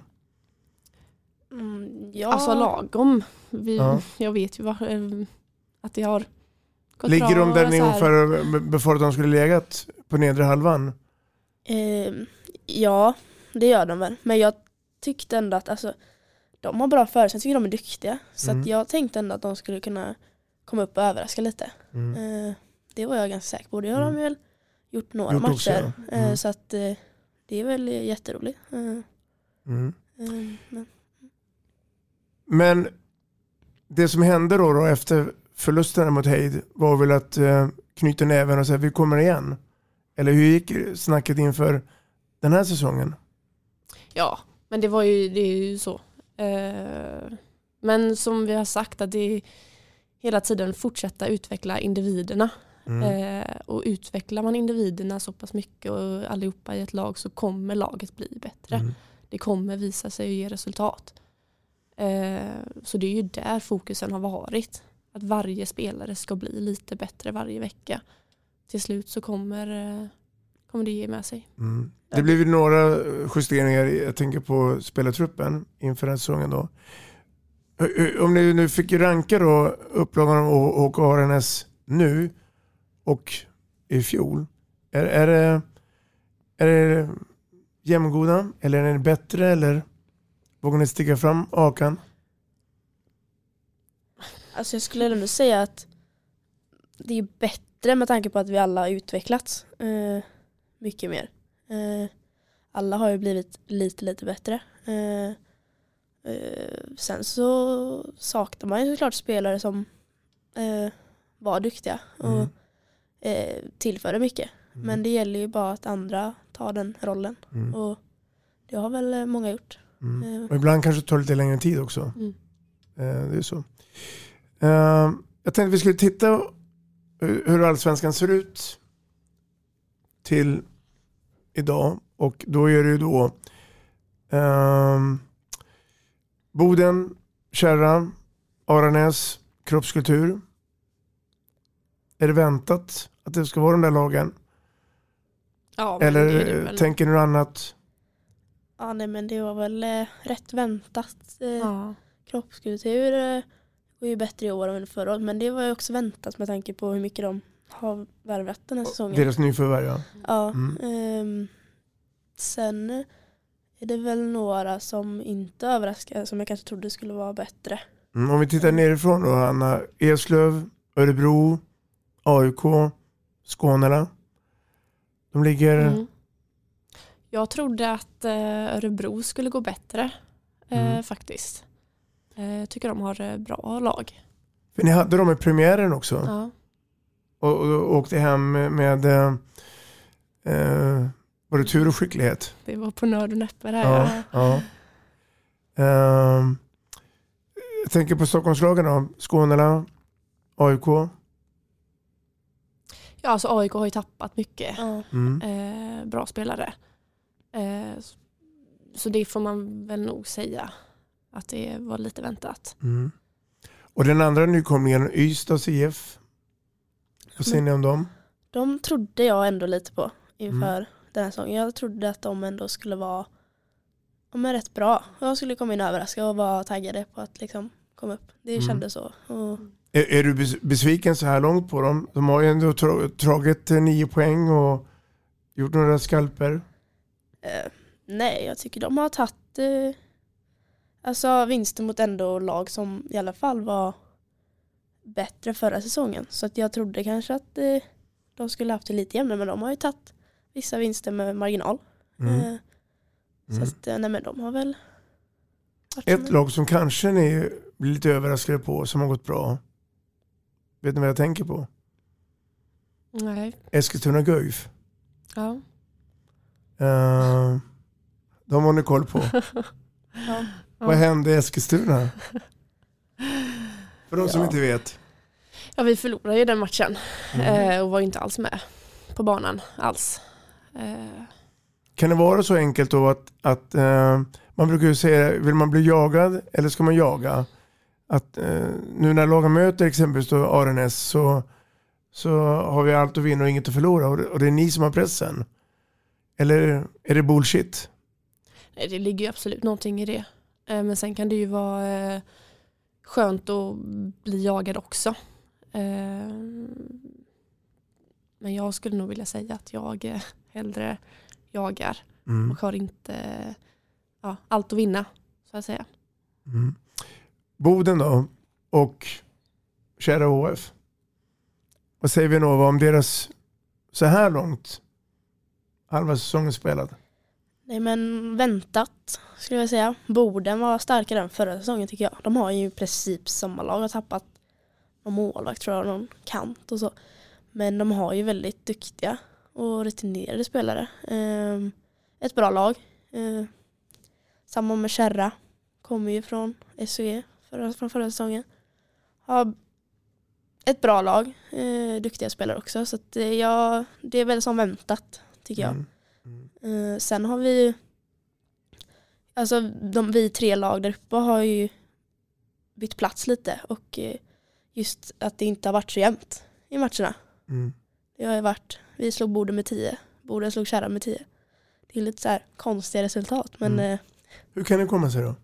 Mm, ja. Alltså lagom. Vi, Ja. Jag vet ju vad, eh, att det har gått Ligger bra de där ni ungefär att de skulle legat på nedre halvan? Eh, ja, det gör de väl. Men jag tyckte ändå att alltså, de har bra förutsättningar. Jag tycker de är duktiga. Så Mm. att jag tänkte ändå att de skulle kunna komma upp och överraska lite. Mm. Eh, det var jag ganska säker på. Det har de väl gjort några Gjort matcher. också, ja. Mm. Eh, så att eh, det är väl jätteroligt. Eh, Mm. men, Men det som hände då, då efter förlusten mot Heid var väl att knyta näven och säga vi kommer igen. Eller hur gick snacket inför den här säsongen? Ja, men det var ju, det är ju så. Men som vi har sagt att det är hela tiden fortsätta utveckla individerna. Mm. Eh, och utvecklar man individerna så pass mycket och allihopa i ett lag så kommer laget bli bättre. Mm. Det kommer visa sig och ge resultat. Eh, så det är ju där fokusen har varit. Att varje spelare ska bli lite bättre varje vecka. Till slut så kommer, eh, kommer det ge med sig. Mm. Det blev ju några justeringar, jag tänker på spelartruppen inför den här säsongen då. Om ni nu fick ranka då upplagan av HK Aranäs nu och i fjol. Är, är, det, är det jämngoda eller är det bättre eller vågar ni sticka fram Akan? alltså jag skulle ändå säga att det är bättre med tanke på att vi alla har utvecklats eh, mycket mer. Eh, alla har ju blivit lite lite bättre. Eh, eh, sen så saknar man ju såklart spelare som eh, var duktiga och Mm. Eh, tillförde mycket. Men det gäller ju bara att andra tar den rollen. Mm. Och det har väl eh, många gjort. Mm. Eh, Och ibland kanske det tar lite längre tid också. Mm. Eh, Det är så. Eh, Jag tänkte vi skulle titta hur hur allsvenskan ser ut till idag. Och då är det ju då ehm, Boden, Kärra, Aranäs, kroppskultur. Är det väntat att det ska vara de där lagen? Ja, Eller det det väl. tänker ni något annat? Ja, nej men det var väl eh, rätt väntat. Eh, Ja. Kroppskultur eh, går ju bättre i år än förra året. Men det var ju också väntat med tanke på hur mycket de har värvat den här säsongen. Deras nyförvärv ja. Ja, Mm. ehm, sen är det väl några som inte överraskar som jag kanske trodde skulle vara bättre. Mm, om vi tittar nerifrån då, Anna. Eslöv, Örebro, AIK, Skånela. De ligger... Mm. Jag trodde att eh, Örebro skulle gå bättre eh, Mm. faktiskt. Eh, Jag tycker de har eh, bra lag. För ni hade dem i premiären också. Ja. Och, och, och åkte hem med, med eh, eh, både tur och skicklighet. Det var på nörd och näppe där. Ja, ja. Ehm, jag tänker på Stockholmslagen då. Skånela, AIK. Ja, alltså AIK har ju tappat mycket. Mm. eh, bra spelare. Eh, så det får man väl nog säga att det var lite väntat. Mm. Och den andra nykomlingen, Ystads IF. Vad säger ni om dem? De trodde jag ändå lite på inför Mm. den här säsongen. Jag trodde att de ändå skulle vara ja, men rätt bra. Jag skulle komma in och överraska och vara taggade på att liksom komma upp. Det Mm. kändes så. Och, Är, är du bes- besviken så här långt på dem? De har ju ändå tra- tagit eh, nio poäng och gjort några skalper. eh, nej, jag tycker de har tagit eh, alltså vinster mot ändå lag som i alla fall var bättre förra säsongen. Så att jag trodde kanske att eh, de skulle haft det lite jämnare men de har ju tagit vissa vinster med marginal. Mm. Eh, så Mm. att, nej men de har väl Ett lag som kanske ni blir lite överraskade på, som har gått bra. Vet ni vad jag tänker på? Nej. Eskilstuna Guif. Ja. Uh, de har ni koll på. Ja. Vad hände i Eskilstuna? För de som Ja. inte vet. ja, vi förlorade ju den matchen Mm. eh, och var inte alls med på banan alls. Eh, Kan det vara så enkelt då att, att eh, man brukar ju säga, vill man bli jagad eller ska man jaga? Att eh, nu när lagen möter exempelvis då Arenäs så, så har vi allt att vinna och inget att förlora och det, och det är ni som har pressen. Eller är det bullshit? nej, det ligger ju absolut någonting i det. Eh, men sen kan det ju vara eh, skönt att bli jagad också. Eh, men jag skulle nog vilja säga att jag eh, hellre jagar Mm. och har inte ja, allt att vinna så att säga. Mm. Boden då och kära HF. Vad säger vi Nova om deras så här långt halva säsongen spelad? Nej men väntat skulle jag säga. Boden var starkare än förra säsongen tycker jag. De har ju i princip samma lag. Har tappat någon målvakt tror jag, någon kant och så. Men de har ju väldigt duktiga och rutinerade spelare. Ehm, ett bra lag. Ehm, samma med Kärra. Kommer ju från SOE förra, från förra säsongen. Har ett bra lag. Eh, duktiga spelare också. Så att, eh, ja, det är väl som väntat tycker jag. Mm. Eh, sen har vi Alltså de, vi tre lag där uppe har ju bytt plats lite och eh, just att det inte har varit så jämnt i matcherna. Mm. Det har ju varit, vi slog Boden med 10, Boden slog Kärra med 10. Det är lite så här konstiga resultat men Mm. eh, Hur kan det komma sig då?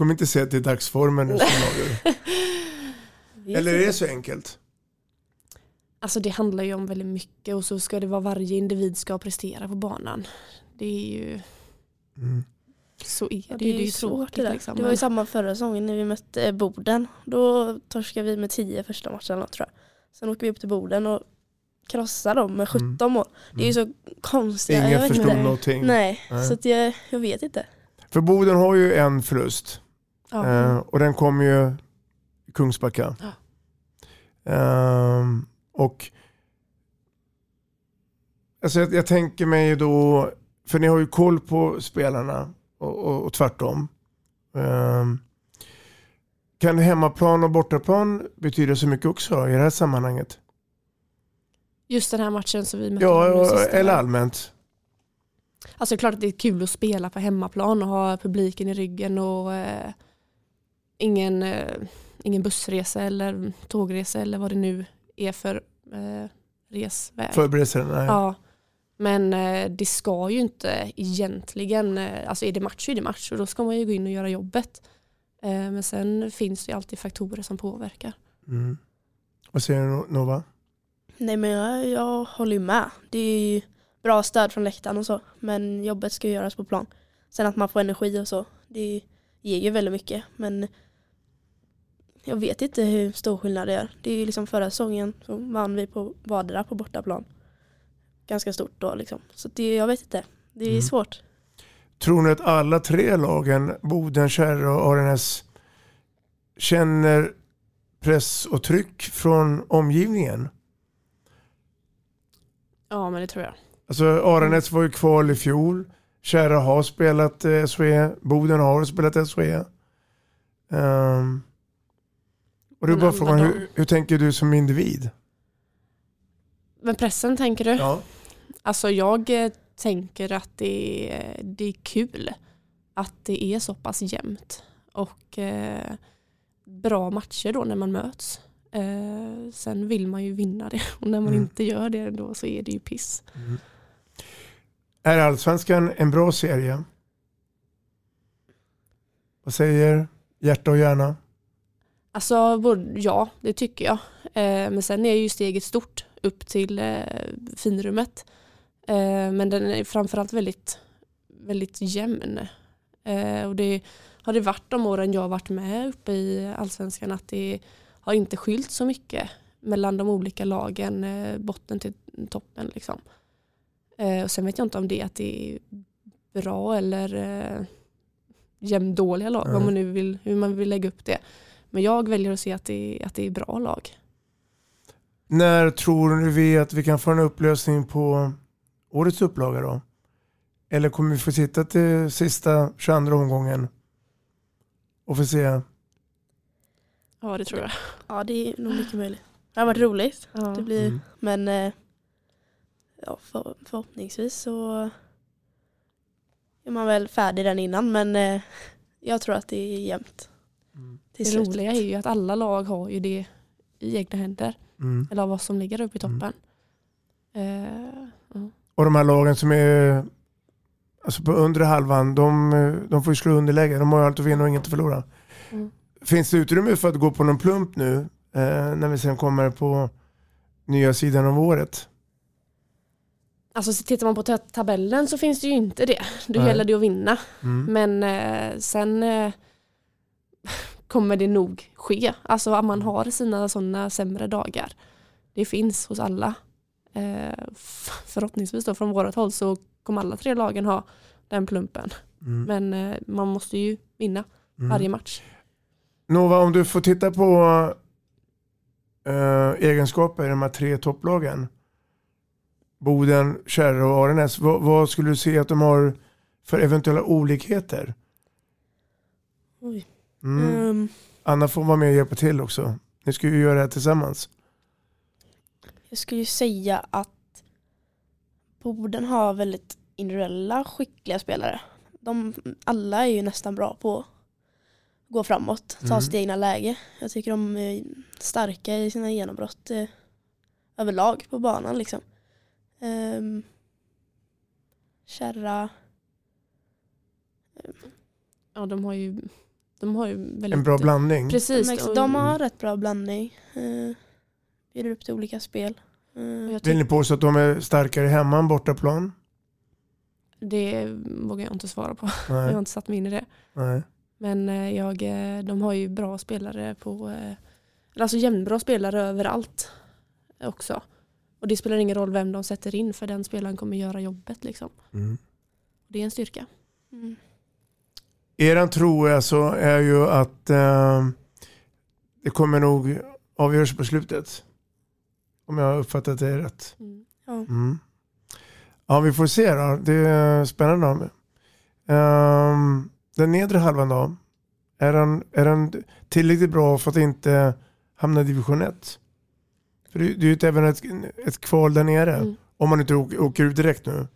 Kommer inte säga att det är dagsformen nu som avgör. Eller är det så enkelt? Alltså det handlar ju om väldigt mycket och så ska det vara varje individ ska prestera på banan. Det är ju, Mm. så är Ja, det, ju. det är ju svårt det där. liksom. Det var ju samma förra säsongen när vi mötte eh, Boden. Då torskade vi med 10 första matchen tror jag. Sen åker vi upp till Boden och krossar dem med 17 mål. Det är ju så konstigt. Mm. Ingen förstod någonting. Nej, Nej. så att jag, jag vet inte. För Boden har ju en förlust. Eh, och den kommer ju i Kungsbacka. Ehm, och alltså jag, jag tänker mig då, för ni har ju koll på spelarna och, och, och tvärtom. Ehm, kan hemmaplan och bortaplan betyda så mycket också i det här sammanhanget? Just den här matchen som vi mötte Ja, eller allmänt. Alltså det är klart att det är kul att spela på hemmaplan och ha publiken i ryggen och eh, ingen, eh, ingen bussresa eller tågresa eller vad det nu är för eh, resväg. Förberedelser, nej. Ja. Men eh, det ska ju inte egentligen, eh, alltså är det match så är det match och då ska man ju gå in och göra jobbet. Eh, men sen finns det ju alltid faktorer som påverkar. Mm. Vad säger du Nova? Nej men jag, jag håller ju med. Det är ju bra stöd från läktaren och så. Men jobbet ska ju göras på plan. Sen att man får energi och så. Det ger ju väldigt mycket. Men jag vet inte hur stor skillnad det är. Det är ju liksom förra säsongen så vann vi på vardera på bortaplan. Ganska stort då liksom. Så det, jag vet inte. Det är Mm. svårt. Tror ni att alla tre lagen, Boden, Kärr och Arenäs, känner press och tryck från omgivningen? Ja men det tror jag. Alltså Arenäs var ju kval i fjol. Kärra har spelat eh, SHE. Boden har spelat SHE. Um, och Men bara frågan, de- hur, hur tänker du som individ? Men pressen tänker du? Ja. Alltså jag eh, tänker att det är, det är kul att det är så pass jämnt och eh, bra matcher då när man möts. Eh, sen vill man ju vinna det och när man Mm. inte gör det då så är det ju piss. Är Allsvenskan en bra serie? Vad säger hjärta och hjärna? Alltså ja, det tycker jag. Eh, men sen är ju steget stort upp till eh, finrummet. Eh, men den är framförallt väldigt, väldigt jämn. Och det har det varit de åren jag har varit med uppe i allsvenskan att det har inte skilt så mycket mellan de olika lagen, botten till toppen. Liksom. Och sen vet jag inte om det är att det är bra eller jämndåliga lag, Nej. vad man nu vill, hur man vill lägga upp det. Men jag väljer att se att det, är- att det är bra lag. När tror vi att vi kan få en upplösning på årets upplaga då? Eller kommer vi få sitta till sista 22 omgången och få se? Ja det tror jag. Ja det är nog mycket möjligt. Det har varit roligt. Ja. Det blir, Mm. Men eh, ja, för, förhoppningsvis så är man väl färdig den innan men eh, jag tror att det är jämnt. Det slut. roliga är ju att alla lag har ju det i egna händer. Mm. Eller vad som ligger uppe i toppen. Eh, ja. Och de här lagen som är alltså på undre halvan, de, de får ju slå underläge. De har ju allt att vinna och inget att förlora. Mm. Finns det utrymme för att gå på någon plump nu eh, när vi sen kommer på nya sidan av året? Alltså så tittar man på ta- tabellen så finns det ju inte det. Då Nej. gäller det att vinna. Mm. Men eh, sen eh, kommer det nog ske. Alltså att man har sina sådana sämre dagar. Det finns hos alla. Eh, förhoppningsvis då från vårt håll så kommer alla tre lagen ha den plumpen. Mm. Men eh, man måste ju vinna Mm. varje match. Nova, om du får titta på eh, egenskaper i de här tre topplagen. Boden, Kärra och Arenäs. Vad, vad skulle du se att de har för eventuella olikheter? Oj. Mm. Ehm, Anna får vara med och hjälpa till också. Ni ska ju göra det här tillsammans. Jag skulle ju säga att Boden har väldigt individuella skickliga spelare. De, alla är ju nästan bra på att gå framåt, ta Mm. sitt egna läge. Jag tycker de är starka i sina genombrott eh, överlag på banan liksom. Um, Kärra, Ja, de har ju, de har ju väldigt... En bra blandning. Precis. de, de har rätt bra blandning. Uh, bjuder upp till olika spel. Eh, jag Vill ni påstå att de är starkare hemma än bortaplan? Det vågar jag inte svara på. Jag har Nej. inte satt mig in i det. Nej. Men eh, jag, eh, de har ju bra spelare på, eh, alltså jämnbra spelare överallt också. Och det spelar ingen roll vem de sätter in för den spelaren kommer göra jobbet liksom. Mm. Det är en styrka. mm. Eran tro är, så är ju att eh, det kommer nog avgöras på slutet. Om jag har uppfattat det rätt. Ja. Mm. Ja, vi får se då. Det är spännande. Um, den nedre halvan då? Är den, är den tillräckligt bra för att inte hamna i division 1? För det, det är ju även ett, ett kval där nere. Mm. Om man inte åker, åker ut direkt nu.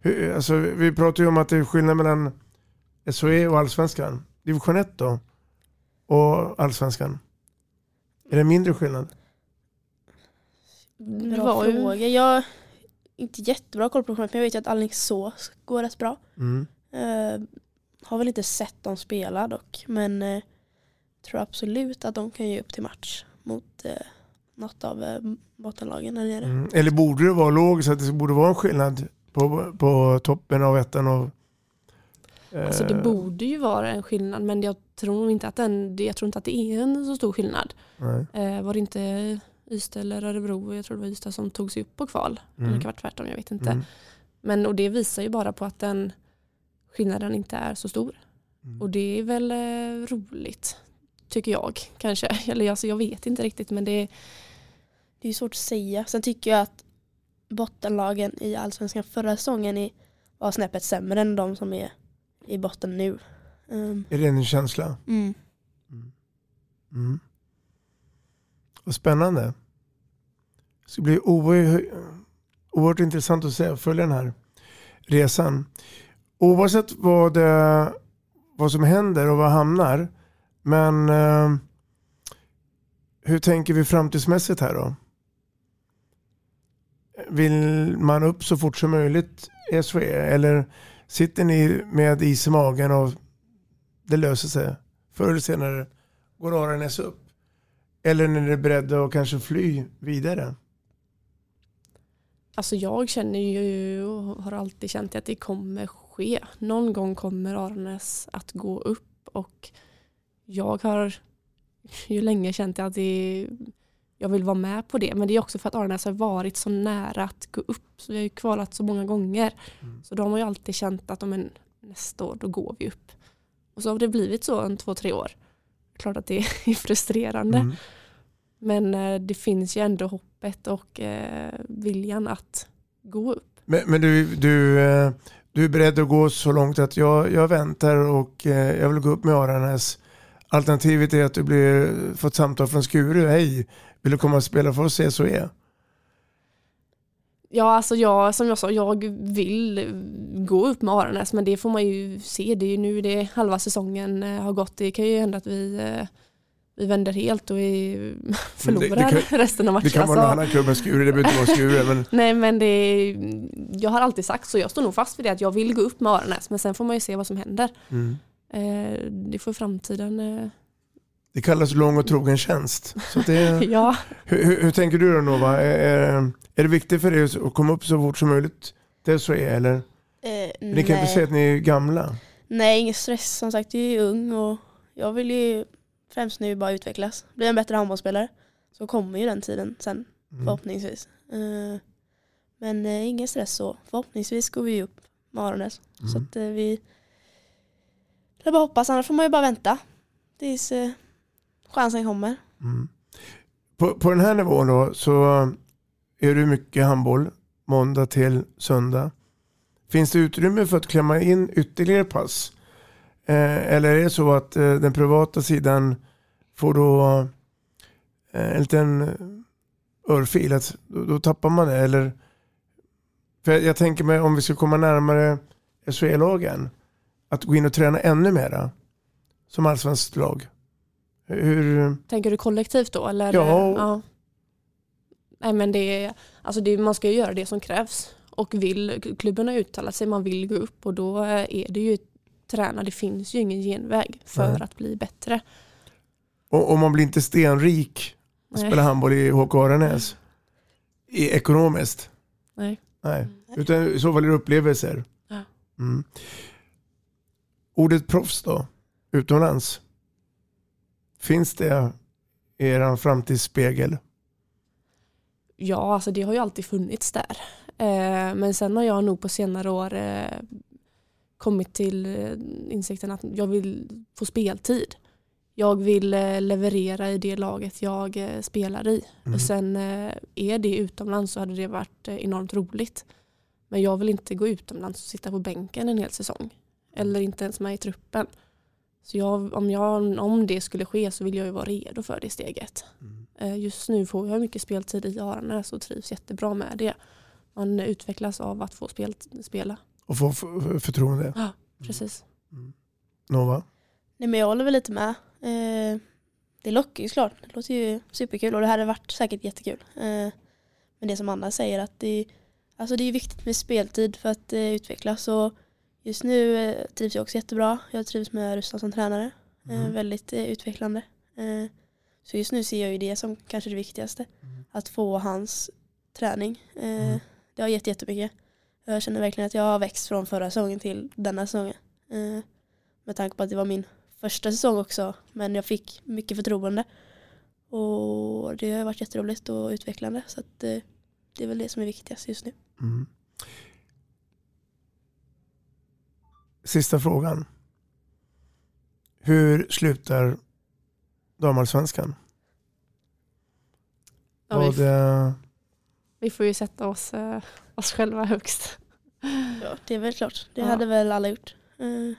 Hur, alltså, vi pratar ju om att det är skillnad mellan SHE och Allsvenskan. Division 1 då? Och Allsvenskan. Är det mindre skillnad? Bra fråga. Jag har inte jättebra koll på det, men jag vet ju att Alingsås går rätt bra. Mm. Eh, har väl inte sett dem spela dock, men eh, tror absolut att de kan ge upp till match mot eh, något av eh, bottenlagen där nere. Mm. Eller borde det vara logiskt att det borde vara en skillnad på, på toppen av ettan och... eh, Alltså det borde ju vara en skillnad men jag tror inte att, den, jag tror inte att det är en så stor skillnad. nej. Eh, var det inte Ystad eller Örebro, jag tror det var Ystad som tog sig upp på kval. Mm. Eller det kan vara tvärtom, jag vet inte. Mm. Men och det visar ju bara på att den skillnaden inte är så stor. Mm. Och det är väl eh, roligt, tycker jag kanske. Eller alltså, jag vet inte riktigt men det Det är svårt att säga. Sen tycker jag att bottenlagen i Allsvenskan förra säsongen var snäppet sämre än de som är i botten nu. Um, Är det en känsla? mm. Mm. Vad spännande. Det ska bli oerhört, intressant att se, följa den här resan. Oavsett vad, det, vad som händer och vad hamnar. Men eh, hur tänker vi framtidsmässigt här då? Vill man upp så fort som möjligt i SHE? Eller sitter ni med is i magen och det löser sig? Förr eller senare går Aranäs upp? Eller när ni är beredda att kanske fly vidare? Alltså jag känner ju och har alltid känt att det kommer ske. Någon gång kommer Aranäs att gå upp och jag har ju länge känt att det, jag vill vara med på det. Men det är också för att Arnes har varit så nära att gå upp. Så vi har ju kvalat så många gånger. Så de har ju alltid känt att om en, nästa år då går vi upp. Och så har det blivit så en två, tre år. Klart att det är frustrerande. Mm. Men eh, det finns ju ändå hoppet och eh, viljan att gå upp. Men, men du, du, eh, du är beredd att gå så långt att jag, jag väntar och eh, jag vill gå upp med Aranäs. Alternativet är att du blir, får ett samtal från Skuru. Hej, vill du komma och spela för oss i SHE? Ja, alltså jag, som jag sa, jag vill gå upp med Aranäs men det får man ju se. Det är ju nu det halva säsongen eh, har gått. Det kan ju hända att vi, eh, vi vänder helt och vi förlorar kan- resten av matchen. Det kan vara en Alltså, annan klubb än Skuru, det behöver inte vara Skuru. Men, Nej men det jag har alltid sagt så, jag står nog fast vid det att jag vill gå upp med Aranäs men sen får man ju se vad som händer. mm. Eh, det får framtiden, Det kallas lång och trogen tjänst. Så det, ja. hur, hur, hur tänker du då Nova? Är, är, är det viktigt för dig att komma upp så fort som möjligt till SHE? Eller? Eh, Ni kan inte säga att ni är gamla. Nej, ingen stress. Som sagt, jag är ung och jag vill ju främst nu bara utvecklas. Bli en bättre handbollsspelare. Så kommer ju den tiden sen, Mm. förhoppningsvis. Eh, Men eh, ingen stress så. Förhoppningsvis går vi upp med Aranäs. Mm. Så att eh, vi... Det är bara hoppas, annars får man ju bara vänta. Tills eh, chansen kommer. Mm. På, på den här nivån då så är det mycket handboll måndag till söndag. Finns det utrymme för att klämma in ytterligare pass? Eh, eller är det så att eh, den privata sidan får då eh, en liten örfil? Att då, då tappar man det? Eller, för jag, jag tänker mig om vi ska komma närmare SHE-lagen att gå in och träna ännu mera som allsvenskt lag. Hur, Tänker du kollektivt då? Eller? Ja. Nej, men det, är- alltså det, man ska ju göra det som krävs. Och vill, klubben har uttalat sig, man vill gå upp och då är det ju träna. Det finns ju ingen genväg för Nej. att bli bättre. Och, och man blir inte stenrik att Nej. spela handboll i HK Aranäs. I, ekonomiskt. Nej. Nej. Utan i så fall är det upplevelser. Ja. Mm. Ordet proffs då? Utomlands? Finns det i er framtidsspegel? Ja, alltså det har ju alltid funnits där. Eh, men sen har jag nog på senare år eh, kommit till eh, insikten att jag vill få speltid. Jag vill leverera i det laget jag spelar i. Mm. Och sen är det utomlands så hade det varit enormt roligt. Men jag vill inte gå utomlands och sitta på bänken en hel säsong. Eller inte ens med i truppen. Så jag, om, jag, om det skulle ske så vill jag ju vara redo för det steget. Mm. Eh, just nu får jag mycket speltid i Aranäs och trivs jättebra med det. Man utvecklas av att få spel, spela. Och få förtroende. Ja, precis. Nova? Nej men jag håller väl lite med. Eh, det lockar ju såklart. Det låter ju superkul och det hade varit säkert jättekul. Eh, men det som Anna säger att det, alltså det är viktigt med speltid för att utvecklas och just nu eh, trivs jag också jättebra. Jag trivs med Rustan som tränare. Eh, Mm. väldigt eh, utvecklande. Så just nu ser jag ju det som kanske det viktigaste. Att få hans träning. Mm. Det har gett jättemycket. Jag känner verkligen att jag har växt från förra säsongen till denna säsongen. Med tanke på att det var min första säsong också. Men jag fick mycket förtroende. Och det har varit jätteroligt och utvecklande. Så att, det är väl det som är viktigast just nu. Mm. Sista frågan. Hur slutar damallsvenskan? Ja, vi, eh, vi får ju sätta oss, eh, oss själva högst. Ja, det är väl klart. Det Ja. hade väl alla gjort. Eh,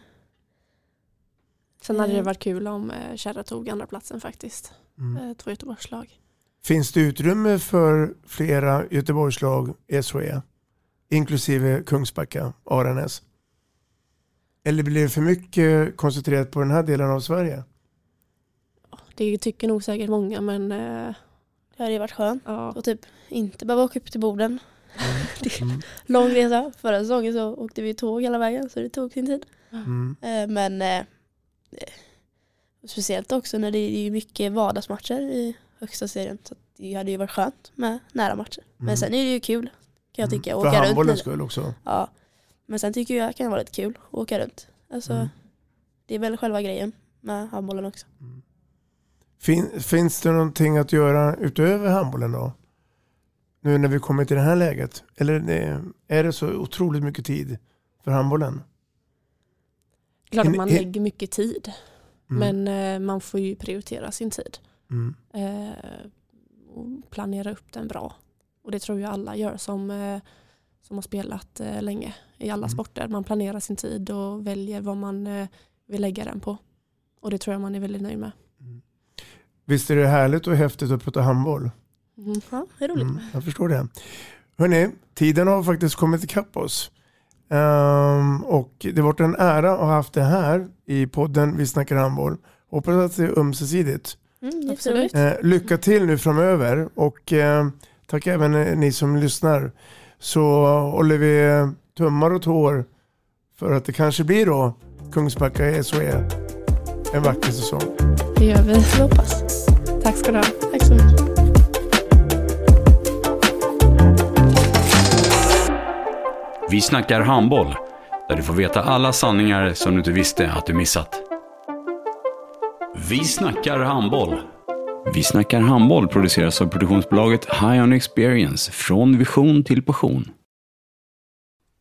Sen hade det Mm. varit kul om eh, Kärra tog andra platsen faktiskt. mm. Eh, två Göteborgslag. Finns det utrymme för flera Göteborgslag SHE? Inklusive Kungsbacka, Aranäs? Eller blir det för mycket koncentrerat på den här delen av Sverige? Det tycker nog säkert många men eh, det hade ju varit skönt. ja, Och typ inte behöva åka upp till Boden. Mm. Lång resa. Förra säsongen så åkte vi tåg hela vägen så det tog sin tid. Mm. Eh, Men eh, speciellt också när det är ju mycket vardagsmatcher i högsta serien. Så det hade ju varit skönt med nära matcher. Men Mm. sen är det ju kul kan jag Mm. tycka. För Åka runt handbollens skull också. Ja. Men sen tycker jag att det kan vara lite kul att åka runt. Alltså, Mm. Det är väl själva grejen med handbollen också. Fin, finns det någonting att göra utöver handbollen då? Nu när vi kommer till det här läget. Eller det- är det så otroligt mycket tid för handbollen? klart att man lägger mycket tid. Mm. Men eh, man får ju prioritera sin tid. Mm. Eh, och planera upp den bra. Och det tror jag alla gör som, eh, som har spelat eh, länge i alla Mm. sporter. Man planerar sin tid och väljer vad man eh, vill lägga den på. Och det tror jag man är väldigt nöjd med. Visst är det härligt och häftigt att prata handboll? Mm. Ja, det är roligt. Mm, jag förstår det. Hörrni, tiden har faktiskt kommit ikapp oss. Ehm, och det har varit en ära att ha haft det här i podden Vi snackar handboll. Hoppas att det är ömsesidigt. Mm, Absolut. Eh, lycka till nu framöver och eh, tack även ni som lyssnar. Så håller vi tummar och tår för att det kanske blir då Kungsbacka SHE en vacker säsong. Det gör vi. Vi hoppas. Tack ska du ha. Tack så mycket. Vi snackar handboll, där du får veta alla sanningar som du inte visste att du missat. Vi snackar handboll. Vi snackar handboll produceras av produktionsbolaget High On Experience, från vision till passion.